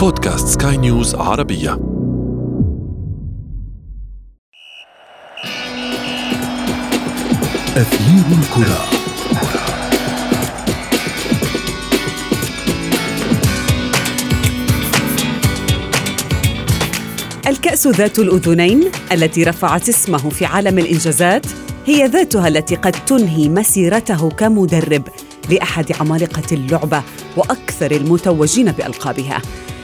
بودكاست سكاي نيوز عربية. أثير الكرة. الكأس ذات الأذنين التي رفعت اسمه في عالم الإنجازات هي ذاتها التي قد تنهي مسيرته كمدرب لأحد عمالقة اللعبة وأكثر المتوجين بألقابها.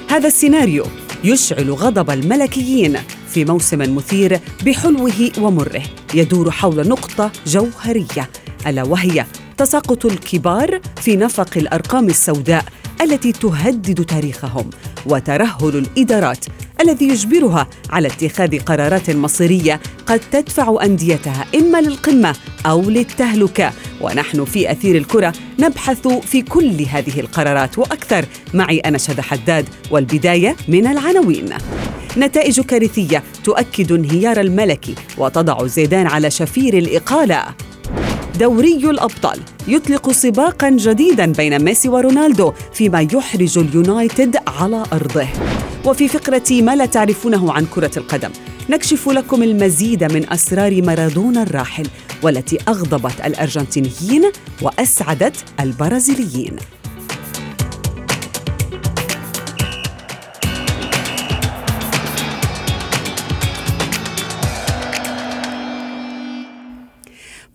هذا السيناريو يشعل غضب الملكيين في موسم مثير بحلوه ومره يدور حول نقطة جوهرية ألا وهي تساقط الكبار في نفق الأرقام السوداء التي تهدد تاريخهم وترهل الإدارات الذي يجبرها على اتخاذ قرارات مصيرية قد تدفع أنديتها إما للقمة أو للتهلكة. ونحن في أثير الكرة نبحث في كل هذه القرارات وأكثر. معي أنا حداد والبداية من العناوين. نتائج كارثية تؤكد انهيار الملكي وتضع زيدان على شفير الإقالة. دوري الأبطال. يطلق سباقا جديدا بين ميسي ورونالدو فيما يحرج اليونايتد على أرضه. وفي فقرة ما لا تعرفونه عن كرة القدم نكشف لكم المزيد من أسرار مارادونا الراحل والتي أغضبت الأرجنتينيين وأسعدت البرازيليين.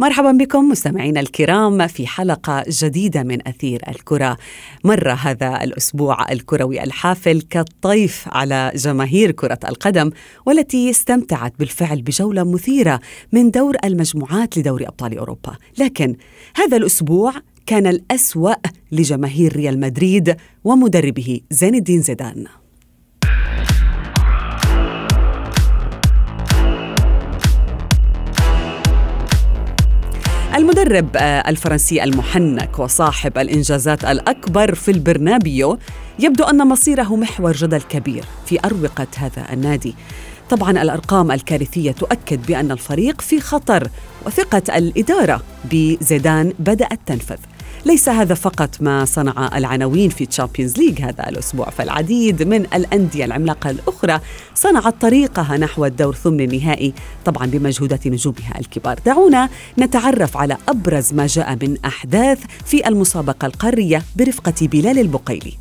مرحبا بكم مستمعينا الكرام في حلقة جديدة من أثير الكرة. مر هذا الأسبوع الكروي الحافل كالطيف على جماهير كرة القدم والتي استمتعت بالفعل بجولة مثيرة من دور المجموعات لدوري أبطال أوروبا. لكن هذا الأسبوع كان الأسوأ لجماهير ريال مدريد ومدربه زين الدين زيدان. المدرب آه، الفرنسي المحنك وصاحب الإنجازات الأكبر في البرنابيو يبدو أن مصيره محور جدل كبير في أروقة هذا النادي. طبعا الأرقام الكارثية تؤكد بأن الفريق في خطر وثقة الإدارة بزيدان بدأت تنفذ. ليس هذا فقط ما صنع العناوين في Champions League هذا الأسبوع فالعديد من الأندية العملاقة الأخرى صنعت طريقها نحو الدور ثمن النهائي طبعا بمجهودات نجومها الكبار. دعونا نتعرف على أبرز ما جاء من أحداث في المسابقة القارية برفقة بلال البقيلي.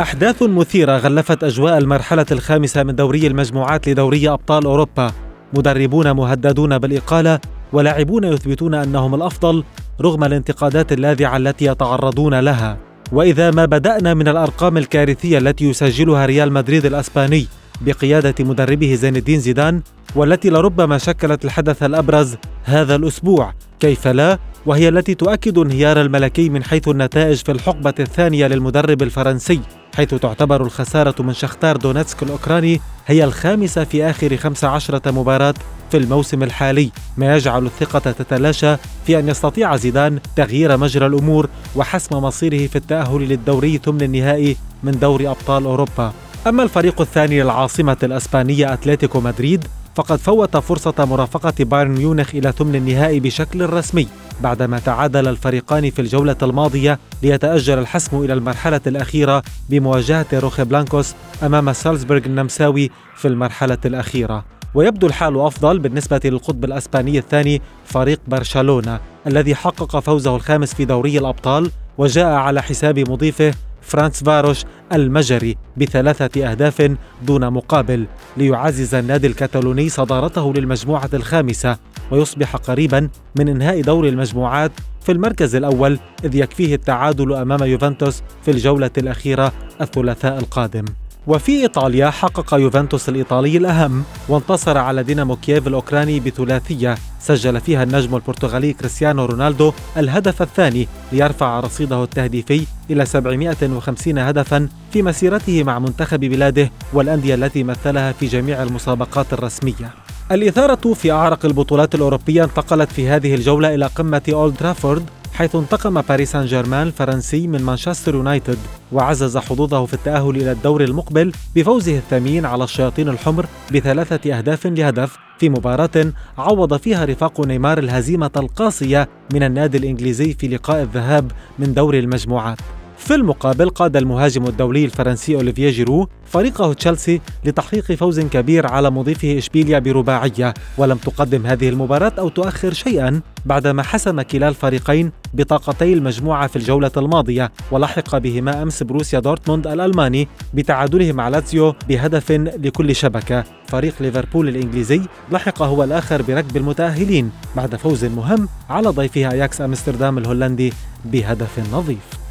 أحداث مثيرة غلفت أجواء المرحلة الخامسة من دوري المجموعات لدوري أبطال أوروبا. مدربون مهددون بالإقالة ولاعبون يثبتون أنهم الأفضل رغم الانتقادات اللاذعة التي يتعرضون لها. وإذا ما بدأنا من الأرقام الكارثية التي يسجلها ريال مدريد الأسباني بقيادة مدربه زين الدين زيدان والتي لربما شكلت الحدث الأبرز هذا الأسبوع كيف لا؟ وهي التي تؤكد انهيار الملكي من حيث النتائج في الحقبة الثانية للمدرب الفرنسي. حيث تعتبر الخسارة من شختار دونتسك الأوكراني هي الخامسة في آخر 15 مباراة في الموسم الحالي. ما يجعل الثقة تتلاشى في أن يستطيع زيدان تغيير مجرى الأمور وحسم مصيره في التأهل للدوري ثمن النهائي من دوري أبطال أوروبا. أما الفريق الثاني للعاصمة الأسبانية أتلتيكو مدريد فقد فوت فرصة مرافقة بايرن ميونخ إلى ثمن النهائي بشكل رسمي. بعدما تعادل الفريقان في الجولة الماضية ليتأجل الحسم إلى المرحلة الأخيرة بمواجهة روخي بلانكوس أمام سالزبورغ النمساوي في المرحلة الأخيرة. ويبدو الحال أفضل بالنسبة للقطب الأسباني الثاني فريق برشلونة الذي حقق فوزه الخامس في دوري الأبطال وجاء على حساب مضيفه فرانس فاروش المجري بثلاثة أهداف دون مقابل ليعزز النادي الكتالوني صدارته للمجموعة الخامسة ويصبح قريبا من إنهاء دور المجموعات في المركز الأول إذ يكفيه التعادل أمام يوفنتوس في الجولة الأخيرة الثلاثاء القادم. وفي إيطاليا حقق يوفنتوس الإيطالي الأهم وانتصر على دينامو كييف الأوكراني بثلاثية. سجل فيها النجم البرتغالي كريستيانو رونالدو الهدف الثاني ليرفع رصيده التهديفي إلى 750 هدفا في مسيرته مع منتخب بلاده والأندية التي مثلها في جميع المسابقات الرسمية. الإثارة في أعرق البطولات الأوروبية انتقلت في هذه الجولة إلى قمة أولد ترافورد حيث انتقم باريس سان جيرمان الفرنسي من مانشستر يونايتد وعزز حظوظه في التأهل إلى الدور المقبل بفوزه الثمين على الشياطين الحمر بثلاثة أهداف لهدف في مباراة عوض فيها رفاق نيمار الهزيمة القاسية من النادي الإنجليزي في لقاء الذهاب من دور المجموعات. في المقابل قاد المهاجم الدولي الفرنسي أوليفيه جيرو فريقه تشيلسي لتحقيق فوز كبير على مضيفه إشبيليا برباعية ولم تقدم هذه المباراة أو تؤخر شيئا بعدما حسم كلا الفريقين بطاقتي المجموعة في الجولة الماضية ولحق بهما أمس بروسيا دورتموند الألماني بتعادله مع لاتسيو بهدف لكل شبكة. فريق ليفربول الإنجليزي لحق هو الآخر بركب المتأهلين بعد فوز مهم على ضيفه أياكس أمستردام الهولندي بهدف نظيف.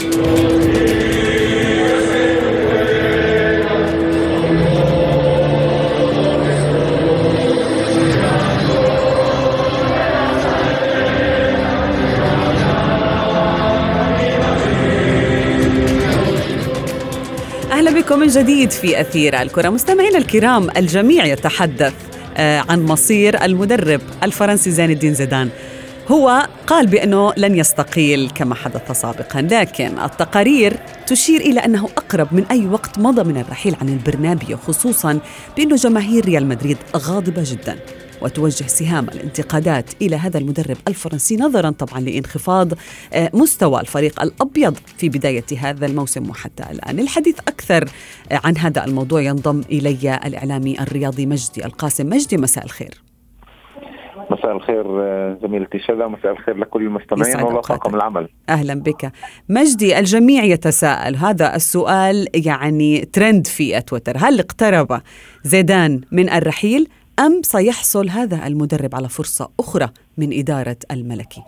بكم من جديد في أثير الكرة. مستمعينا الكرام الجميع يتحدث آه، عن مصير المدرب الفرنسي زين الدين زيدان. هو قال بأنه لن يستقيل كما حدث سابقا لكن التقارير تشير إلى أنه أقرب من أي وقت مضى من الرحيل عن البرنابيو خصوصا بأنه جماهير ريال مدريد غاضبة جدا. وتوجه سهام الانتقادات إلى هذا المدرب الفرنسي نظرا طبعا لانخفاض آه، مستوى الفريق الأبيض في بداية هذا الموسم وحتى الآن. الحديث أكثر آه، عن هذا الموضوع ينضم إلي الإعلامي الرياضي مجدي القاسم. مجدي مساء الخير. مساء الخير آه، زميلتي شذا مساء الخير لكل المستمعين طاقم العمل أهلا بك. مجدي الجميع يتساءل هذا السؤال يعني ترند في تويتر. هل اقترب زيدان من الرحيل؟ أم سيحصل هذا المدرب على فرصة أخرى من إدارة الملكي؟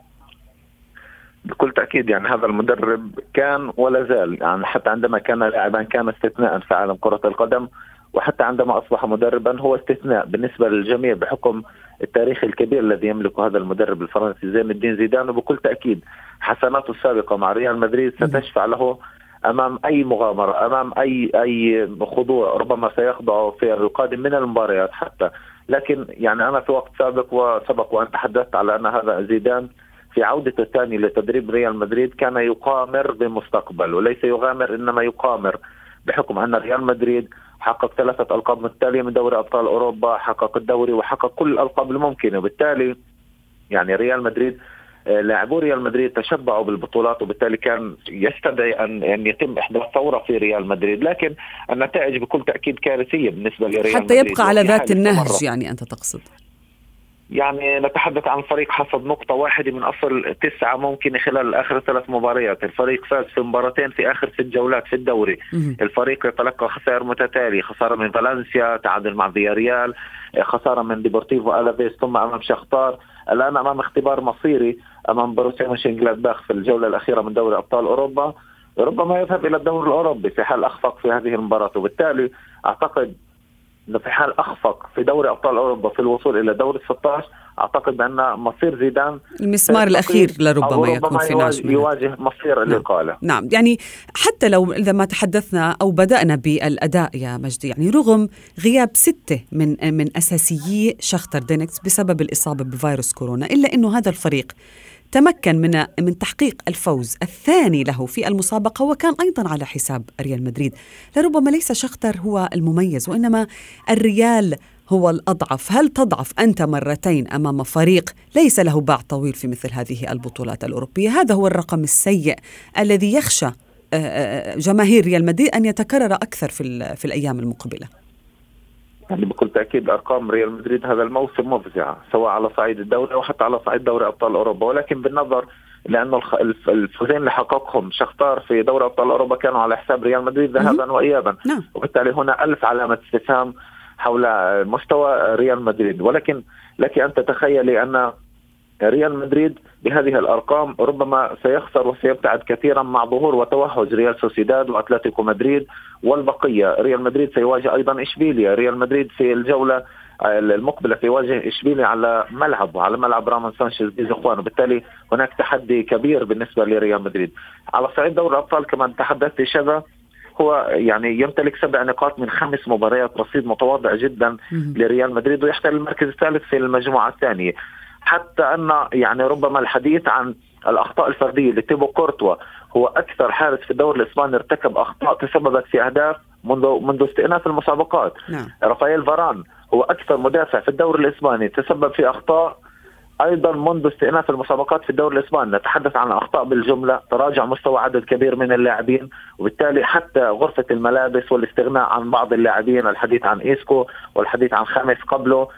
بكل تأكيد يعني هذا المدرب كان ولا زال يعني حتى عندما كان لاعبا كان استثناء في عالم كرة القدم وحتى عندما أصبح مدربا هو استثناء بالنسبة للجميع بحكم التاريخ الكبير الذي يملكه هذا المدرب الفرنسي زين الدين زيدان وبكل تأكيد حسناته السابقة مع ريال مدريد ستشفع له أمام أي مغامرة أمام أي أي خضوع ربما سيخضع في القادم من المباريات حتى لكن يعني أنا في وقت سابق وسبق وأن تحدثت على أن هذا زيدان في عودته الثانية لتدريب ريال مدريد كان يقامر بمستقبل وليس يغامر إنما يقامر بحكم أن ريال مدريد حقق ثلاثة ألقاب متتاليه من دوري أبطال أوروبا حقق الدوري وحقق كل الألقاب الممكنة وبالتالي يعني ريال مدريد لاعبو ريال مدريد تشبعوا بالبطولات وبالتالي كان يستدعي ان أن يتم احداث ثوره في ريال مدريد. لكن النتائج بكل تأكيد كارثية بالنسبة لريال حتى مدريد. حتى يبقى على ذات النهج يعني أنت تقصد. يعني نتحدث عن فريق حصد نقطة واحدة من أصل تسعة ممكن خلال آخر ثلاث مباريات. الفريق فاز في مباراتين في آخر ست جولات في الدوري. الفريق يتلقى خسائر متتالية. خسارة من فالنسيا تعادل مع فياريال. خسارة من ديبورتيفو ألافيس ثم أمام شختار. الآن أمام اختبار مصيري. أمام بروسيا مونشنجلادباخ في الجولة الأخيرة من دوري أبطال أوروبا. ربما يذهب إلى الدوري الأوروبي في حال أخفق في هذه المباراة وبالتالي أعتقد إنه في حال أخفق في دوري أبطال أوروبا في الوصول إلى دور 16 أعتقد بأن مصير زيدان المسمار الأخير لربما يكون في يواجه, يواجه مصير الإقالة. نعم. نعم يعني حتى لو إذا ما تحدثنا أو بدأنا بالأداء يا مجدي يعني رغم غياب ستة من من أساسيي شختر دينكس بسبب الإصابة بفيروس كورونا إلا إنه هذا الفريق تمكن من من تحقيق الفوز الثاني له في المسابقة وكان أيضا على حساب ريال مدريد. لربما ليس شختر هو المميز وإنما الريال هو الأضعف. هل تضعف أنت مرتين أمام فريق ليس له باع طويل في مثل هذه البطولات الأوروبية؟ هذا هو الرقم السيء الذي يخشى آه، آه، جماهير ريال مدريد أن يتكرر أكثر في, في الأيام المقبلة. يعني بكل تأكيد ارقام ريال مدريد هذا الموسم مفزعة سواء على صعيد الدوري أو حتى على صعيد دوري أبطال أوروبا. ولكن بالنظر لأنه الفوزين اللي حققهم شختار في دوري أبطال أوروبا كانوا على حساب ريال مدريد ذهابا وايابا. نعم. وبالتالي هنا ألف علامة استفهام حول مستوى ريال مدريد. ولكن لك أن تتخيلي أن ريال مدريد بهذه الأرقام ربما سيخسر وسيبتعد كثيرا مع ظهور وتوهج ريال سوسيداد وأتلتيكو مدريد والبقية، ريال مدريد سيواجه أيضا إشبيليا، ريال مدريد في الجولة المقبلة سيواجه إشبيليا على ملعب على ملعب رامون سانشيز بيزخوان وبالتالي هناك تحدي كبير بالنسبة لريال مدريد. على صعيد دوري الأبطال كما تحدثت شذا هو يعني يمتلك سبع نقاط من خمس مباريات رصيد متواضع جدا لريال مدريد ويحتل المركز الثالث في المجموعة الثانية. حتى أن يعني ربما الحديث عن الأخطاء الفردية لتيبو كورتوا هو أكثر حارس في الدوري الإسباني ارتكب أخطاء تسببت في أهداف منذ منذ استئناف المسابقات نعم. رافائيل فاران هو أكثر مدافع في الدوري الإسباني تسبب في أخطاء أيضا منذ استئناف المسابقات في الدوري الإسباني نتحدث عن أخطاء بالجملة تراجع مستوى عدد كبير من اللاعبين وبالتالي حتى غرفة الملابس والاستغناء عن بعض اللاعبين الحديث عن إيسكو والحديث عن خامس قبله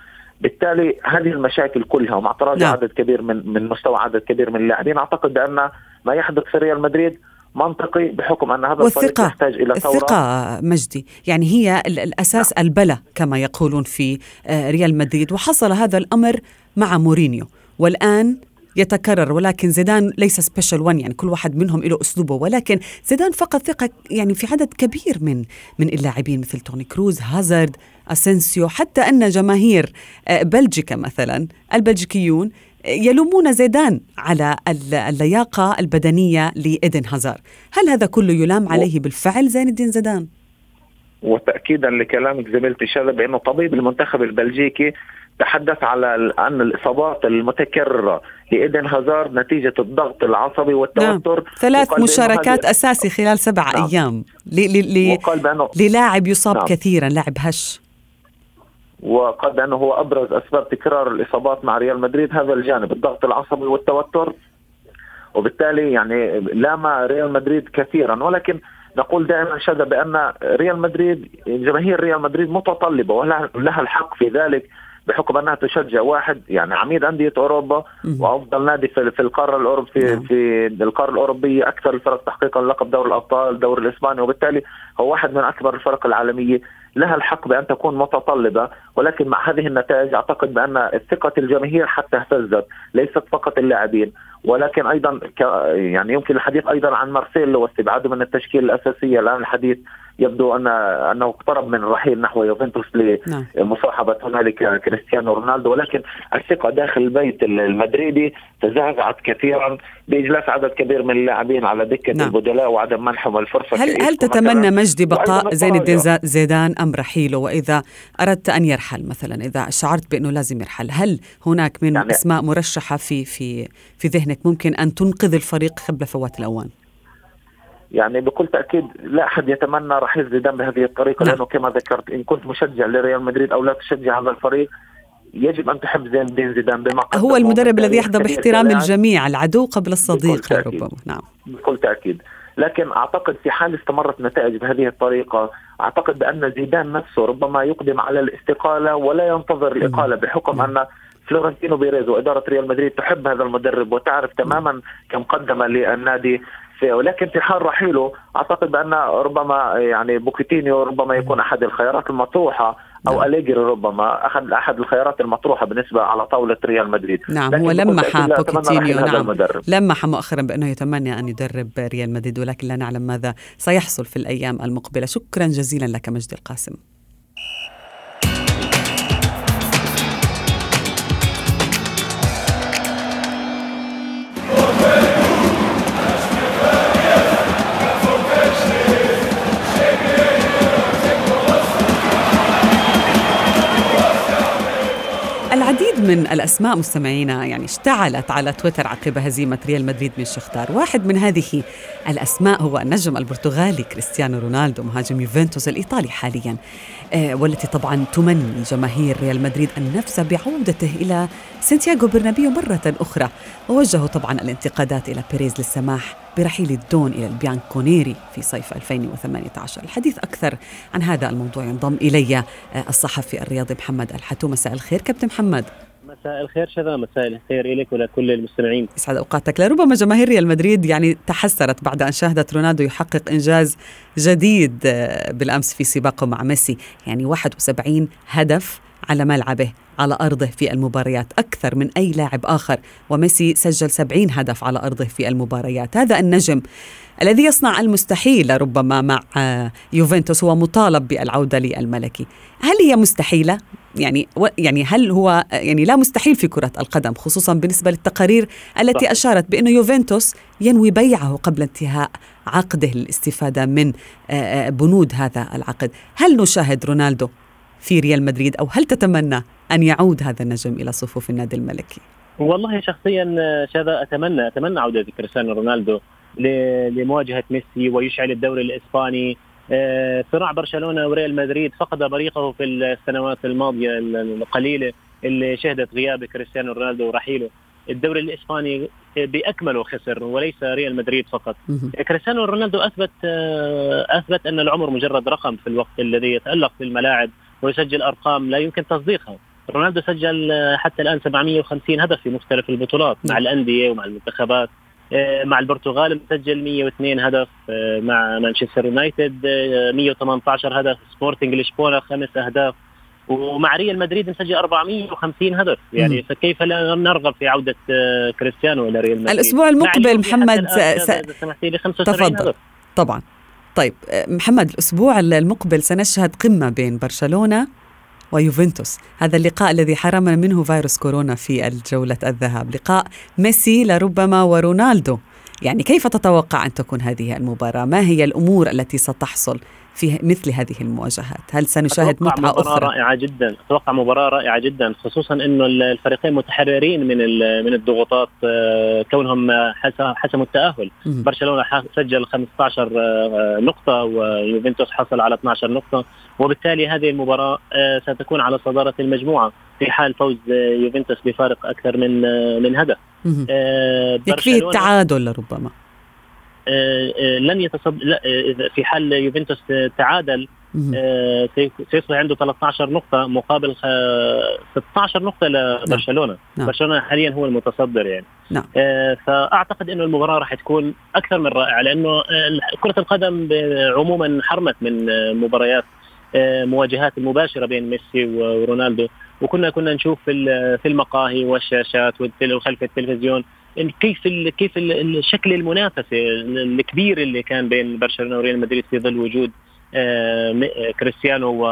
بالتالي هذه المشاكل كلها ومع تراجع نعم. عدد كبير من من مستوى عدد كبير من اللاعبين أعتقد بان ما يحدث في ريال مدريد منطقي بحكم أن هذا الفريق يحتاج إلى ثورة الثقة مجدي يعني هي الأساس نعم. البلة كما يقولون في آه، ريال مدريد وحصل هذا الأمر مع مورينيو والآن يتكرر ولكن زيدان ليس special one يعني كل واحد منهم له أسلوبه. ولكن زيدان فقد ثقة يعني في عدد كبير من من اللاعبين مثل توني كروز هازارد اسنسيو حتى أن جماهير آه، بلجيكا مثلا البلجيكيون يلومون زيدان على اللياقة البدنية لإيدن هازار هل هذا كله يلام عليه بالفعل زين الدين زيدان؟ وتاكيدا لكلامك زميلتي شذا بانه طبيب المنتخب البلجيكي تحدث على عن الإصابات المتكررة لإيدن هازار نتيجة الضغط العصبي والتوتر نعم. ثلاث مشاركات أساسي خلال سبع نعم. أيام للاعب يصاب نعم. كثيرا لاعب هش وقال بأنه هو أبرز أسباب تكرار الإصابات مع ريال مدريد هذا الجانب الضغط العصبي والتوتر وبالتالي يعني لام ريال مدريد كثيرا ولكن نقول دائما شد بأن ريال مدريد جماهير ريال مدريد متطلبة ولها الحق في ذلك بحكم أنها تشجع واحد يعني عميد أندية أوروبا وأفضل نادي في, في القارة الاوروبيه في, نعم. في القارة الأوروبية أكثر الفرق تحقيقا لقب دوري الأبطال الدوري الإسباني وبالتالي هو واحد من أكبر الفرق العالمية. لها الحق بأن تكون متطلبة ولكن مع هذه النتائج أعتقد بأن ثقه الجماهير حتى اهتزت ليست فقط اللاعبين. ولكن أيضا يعني يمكن الحديث أيضا عن مارسيلو واستبعاده من التشكيلة الأساسية. الآن الحديث يبدو ان أنه اقترب من الرحيل نحو يوفنتوس لمصاحبه هنالك كريستيانو رونالدو ولكن الثقة داخل البيت المدريدي تزعزعت كثيرا بإجلاس عدد كبير من اللاعبين على دكة نعم. البدلاء وعدم منحهم الفرصة هل هل تتمنى مجدي بقاء زين الدين زيدان أم رحيله وإذا أردت أن يرحل مثلا إذا شعرت بأنه لازم يرحل هل هناك من يعني أسماء مرشحة في في في ذهنك ممكن أن تنقذ الفريق قبل فوات الأوان؟ يعني بكل تأكيد لا أحد يتمنى رحيل زيدان بهذه الطريقة نعم. لأنه كما ذكرت إن كنت مشجع لريال مدريد أو لا تشجع هذا الفريق يجب أن تحب زين الدين زيدان بما هو المدرب الذي يحظى باحترام الجميع العدو قبل الصديق ربما. نعم. بكل تأكيد. لكن أعتقد في حال استمرت النتائج بهذه الطريقة أعتقد بأن زيدان نفسه ربما يقدم على الاستقالة ولا ينتظر الإقالة بحكم أن فلورنتينو بيريز وإدارة ريال مدريد تحب هذا المدرب وتعرف تماما كم قدم للنادي. ولكن في حال رحيله أعتقد بأن ربما يعني بوكيتينيو ربما يكون أحد الخيارات المطروحة أو نعم. أليجري ربما احد أحد الخيارات المطروحة بالنسبة على طاولة ريال مدريد. نعم هو لمح بوكيتينيو. نعم لمح مؤخرا بأنه يتمنى أن يدرب ريال مدريد ولكن لا نعلم ماذا سيحصل في الأيام المقبلة. شكرا جزيلا لك مجدي القاسم. من الأسماء مستمعينا يعني اشتعلت على تويتر عقب هزيمة ريال مدريد من شختار. واحد من هذه الأسماء هو النجم البرتغالي كريستيانو رونالدو مهاجم يوفنتوس الإيطالي حاليا. آه والتي طبعا تمني جماهير ريال مدريد النفس بعودته إلى سانتياغو برنابيو مرة أخرى. ووجهوا طبعا الانتقادات إلى بيريز للسماح برحيل الدون إلى البيانكونيري في صيف 2018 الحديث أكثر عن هذا الموضوع ينضم إلي آه، الصحفي الرياضي محمد الحتو مساء الخير كابتن محمد. مساء الخير شذا مساء الخير لك ولكل المستمعين. يسعد أوقاتك. لربما جماهير ريال مدريد يعني تحسرت بعد أن شاهدت رونالدو يحقق إنجاز جديد آه، بالأمس في سباقه مع ميسي. يعني 71 هدف على ملعبه على أرضه في المباريات. أكثر من أي لاعب آخر. وميسي سجل 70 هدف على أرضه في المباريات. هذا النجم الذي يصنع المستحيل ربما مع يوفنتوس هو مطالب بالعودة للملكي. هل هي مستحيلة؟ يعني يعني هل هو يعني لا مستحيل في كرة القدم خصوصا بالنسبة للتقارير التي أشارت بأنه يوفنتوس ينوي بيعه قبل انتهاء عقده للاستفادة من بنود هذا العقد. هل نشاهد رونالدو؟ في ريال مدريد أو هل تتمنى أن يعود هذا النجم إلى صفوف النادي الملكي؟ والله شخصيا شذا أتمنى أتمنى عودة كريستيانو رونالدو لمواجهة ميسي ويشعل الدوري الإسباني. آه، صراع برشلونة وريال مدريد فقد بريقه في السنوات الماضية القليلة اللي شهدت غياب كريستيانو رونالدو ورحيله. الدوري الإسباني بأكمله خسر وليس ريال مدريد فقط. كريستيانو رونالدو أثبت آه، أثبت أن العمر مجرد رقم في الوقت الذي يتألق في الملاعب ويسجل أرقام لا يمكن تصديقها. رونالدو سجل آه، حتى الآن 750 هدف في مختلف البطولات مع الأندية ومع المنتخبات. آه، مع البرتغال مسجل 102 هدف مع مانشستر يونايتد 118 هدف سبورتنج لشبونة خمس أهداف. ومع ريال مدريد مسجل 450 هدف. يعني مم. فكيف لا نرغب في عودة آه، كريستيانو إلى ريال مدريد؟ الأسبوع المقبل محمد س... سمحتي لي 75 تفضل. هدف. طبعا. طيب آه، محمد الأسبوع المقبل سنشهد قمة بين برشلونة ويوفنتوس. هذا اللقاء الذي حرمنا منه فيروس كورونا في الجولة الذهاب. لقاء ميسي لربما ورونالدو. يعني كيف تتوقع أن تكون هذه المباراة؟ ما هي الأمور التي ستحصل في مثل هذه المواجهات؟ هل سنشاهد متعة مباراة أخرى؟ رائعة جدا أتوقع مباراة رائعة جدا خصوصا أنه الفريقين متحررين من من الضغوطات آه، كونهم حسموا التأهل. برشلونة سجل 15 آه، نقطة ويوفنتوس حصل على 12 نقطة. وبالتالي هذه المباراة آه، ستكون على صدارة المجموعة في حال فوز يوفنتوس بفارق أكثر من من هدف. يكفي التعادل ربما. آه، آه، لن يتصد آه، في حال يوفنتوس تعادل سيصبح عنده 13 نقطة مقابل 16 نقطة لبرشلونة نعم. نعم. برشلونة حاليا هو المتصدر يعني نعم. فأعتقد أنه المباراة راح تكون أكثر من رائعة لأنه كرة القدم عموما حرمت من مباريات مواجهات المباشرة بين ميسي ورونالدو وكنا كنا نشوف في المقاهي والشاشات وخلف التلفزيون كيف ال كيف ال الشكل المنافسة الكبير اللي كان بين برشلونة وريال مدريد في ظل وجود آه، كريستيانو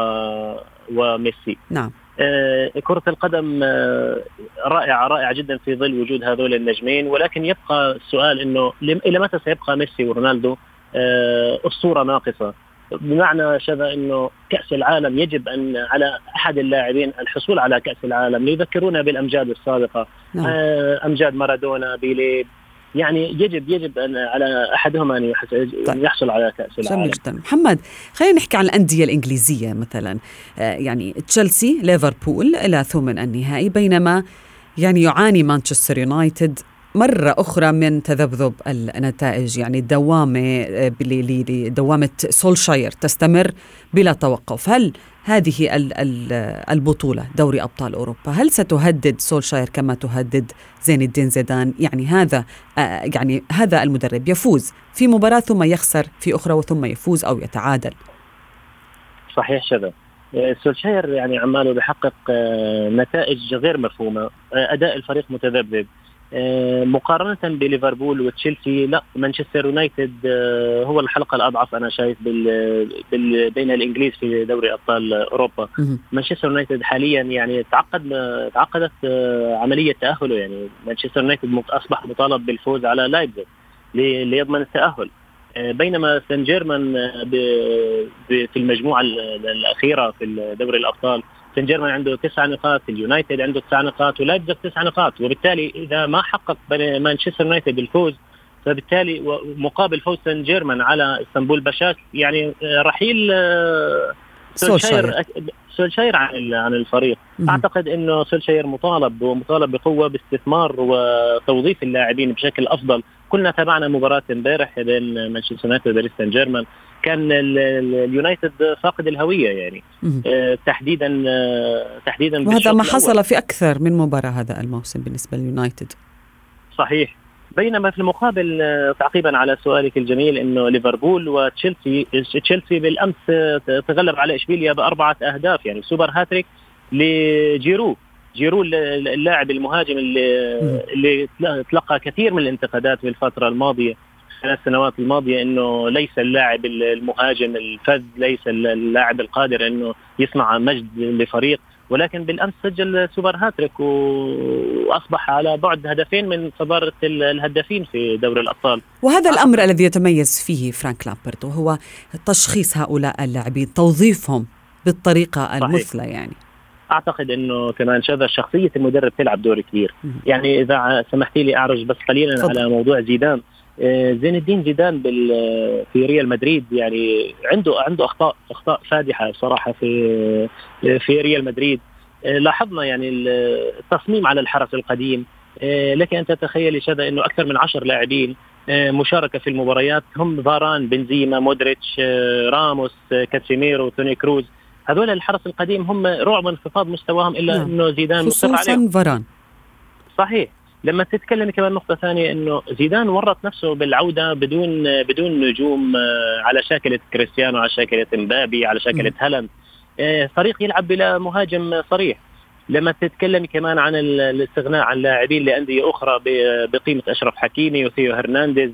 وميسي نعم. آه، كرة القدم آه، رائعة رائعة جدا في ظل وجود هذول النجمين. ولكن يبقى السؤال إنه إلى متى سيبقى ميسي ورونالدو؟ أسطورة ناقصة. بمعنى شذا إنه كأس العالم يجب أن على أحد اللاعبين الحصول على كأس العالم ليذكرونا بالأمجاد السابقة نعم. آه، أمجاد مارادونا بيلي يعني يجب يجب أن على احدهم أن طيب. يحصل على كأس العالم. جدا، محمد خلينا نحكي عن الأندية الإنجليزية مثلا آه، يعني تشيلسي ليفربول إلى ثمن النهائي بينما يعني يعاني مانشستر يونايتد مرة أخرى من تذبذب النتائج يعني الدوامة دوامة سولشاير تستمر بلا توقف. هل هذه البطولة دوري أبطال أوروبا هل ستهدد سولشاير كما تهدد زين الدين زيدان؟ يعني هذا آه، يعني هذا المدرب يفوز في مباراة ثم يخسر في أخرى وثم يفوز أو يتعادل. صحيح شذا. آه، سولشاير يعني عماله بحقق آه، نتائج غير مفهومة أداء الفريق متذبذب. آه، مقارنة بليفربول وتشيلسي لا مانشستر يونايتد آه، هو الحلقة الأضعف أنا شايف بال بال بين الإنجليز في دوري أبطال أوروبا. مانشستر يونايتد حاليا يعني تعقد تعقدت آه، عملية تأهله يعني مانشستر يونايتد أصبح مطالب بالفوز على لايبزيج ليضمن التأهل. بينما سان جيرمان في المجموعة الأخيرة في دوري الأبطال سان جيرمان عنده تسع نقاط اليونايتد عنده تسع نقاط ولايبزيج تسع نقاط. وبالتالي إذا ما حقق مانشستر يونايتد الفوز فبالتالي مقابل فوز سان جيرمان على إسطنبول باشاك يعني آه، رحيل آه، سولشاير سولشاير عن عن الفريق. أعتقد إنه سولشاير مطالب ومطالب بقوة باستثمار وتوظيف اللاعبين بشكل أفضل. كلنا تابعنا مباراة امبارح بين مانشستر يونايتد وباريس سان جيرمان. كان اليونايتد فاقد الهوية يعني. آه تحديدا آه تحديدا وهذا ما حصل الأول. في أكثر من مباراة هذا الموسم بالنسبة لليونايتد. صحيح. بينما في المقابل آه، تعقيبا على سؤالك الجميل إنه ليفربول وتشيلسي تشيلسي بالأمس تغلب على إشبيليا بأربعة أهداف يعني super hat-trick لجيرو. جيرو اللاعب المهاجم اللي اللي تلقى كثير من الانتقادات في الفترة الماضية. الثلاث سنوات الماضية إنه ليس اللاعب المهاجم الفذ ليس اللاعب القادر إنه يصنع مجد لفريق. ولكن بالأمس سجل super hat-trick وأصبح على بعد هدفين من صدارة الهدافين في دوري الأبطال. وهذا الأمر الذي يتميز فيه فرانك لامبارد وهو تشخيص هؤلاء اللاعبين توظيفهم بالطريقة. المثلى يعني. أعتقد إنه كمان شذا شخصية المدرب تلعب دور كبير. يعني إذا سمحتي لي أعرج بس قليلا فضل. على موضوع زيدان. زين الدين زيدان في ريال مدريد يعني عنده عنده أخطاء أخطاء فادحة صراحة في في ريال مدريد. لاحظنا يعني التصميم على الحرس القديم. لك أن تتخيلي شذا إنه أكثر من عشر لاعبين مشاركة في المباريات هم فاران بنزيما مودريتش راموس كاسيميرو توني كروز. هذول الحرس القديم هم رغم انخفاض مستواهم إلا نعم. إنه زيدان مصر عليهم. فاران. صحيح. لما تتكلم كمان نقطة ثانية إنه زيدان ورط نفسه بالعودة بدون بدون نجوم آه، على شاكلة كريستيانو على شاكلة مبابي على شاكلة هالاند. آه، فريق يلعب بلا مهاجم صريح. لما تتكلم كمان عن الاستغناء عن لاعبين لأندية أخرى بقيمة أشرف حكيمي وثيو هرنانديز.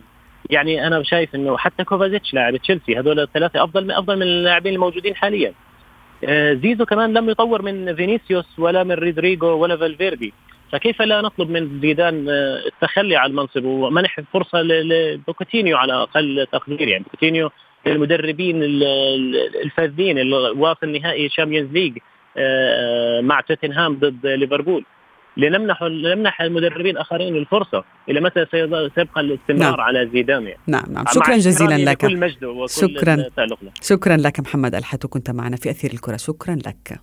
يعني أنا شايف إنه حتى كوفازيتش لاعب تشيلسي هذول الثلاثة أفضل من أفضل من اللاعبين الموجودين حاليا. آه، زيزو كمان لم يطور من فينيسيوس ولا من رودريجو ولا فالفيردي. فكيف لا نطلب من زيدان آه، التخلي عن المنصب ومنح فرصة لبوتشيتينو على أقل تقدير؟ يعني بوتشيتينو المدربين الفذين اللي واصل نهائي Champions League آه، مع توتنهام ضد ليفربول. لنمنح لنمنح المدربين الآخرين الفرصة إلى متى سيبقى الاستمرار نعم. على زيدان يعني. نعم نعم. شكرا جزيلا لك. كل مجده وكل شكرا. شكرا لك محمد الحتو كنت معنا في أثير الكرة. شكرا لك.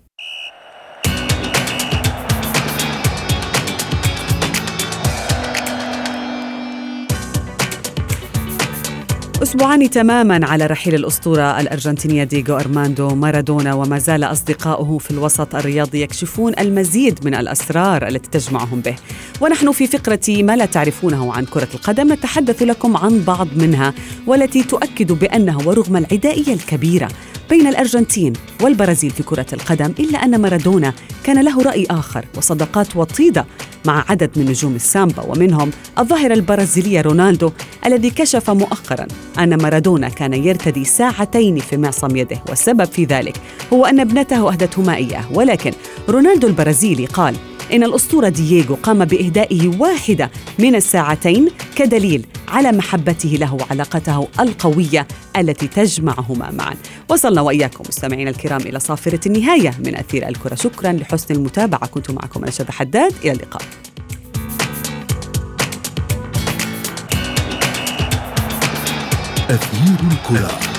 أسبوعان تماما على رحيل الأسطورة الأرجنتينية ديغو أرماندو مارادونا وما زال أصدقاؤه في الوسط الرياضي يكشفون المزيد من الأسرار التي تجمعهم به. ونحن في فقرة ما لا تعرفونه عن كرة القدم نتحدث لكم عن بعض منها والتي تؤكد بأنه ورغم العدائية الكبيرة بين الأرجنتين والبرازيل في كرة القدم إلا أن مارادونا كان له رأي آخر وصداقات وطيدة مع عدد من نجوم السامبا ومنهم الظاهرة البرازيلية رونالدو الذي كشف مؤخرا أن مارادونا كان يرتدي ساعتين في معصم يده والسبب في ذلك هو أن ابنته أهدته إياه ولكن رونالدو البرازيلي قال إن الأسطورة دييغو قام بإهدائه واحدة من الساعتين كدليل على محبته له وعلاقته القوية التي تجمعهما معا. وصلنا وإياكم مستمعينا الكرام إلى صافرة النهاية من أثير الكرة. شكرا لحسن المتابعة. كنت معكم أنا شذى حداد. إلى اللقاء. أثير الكرة.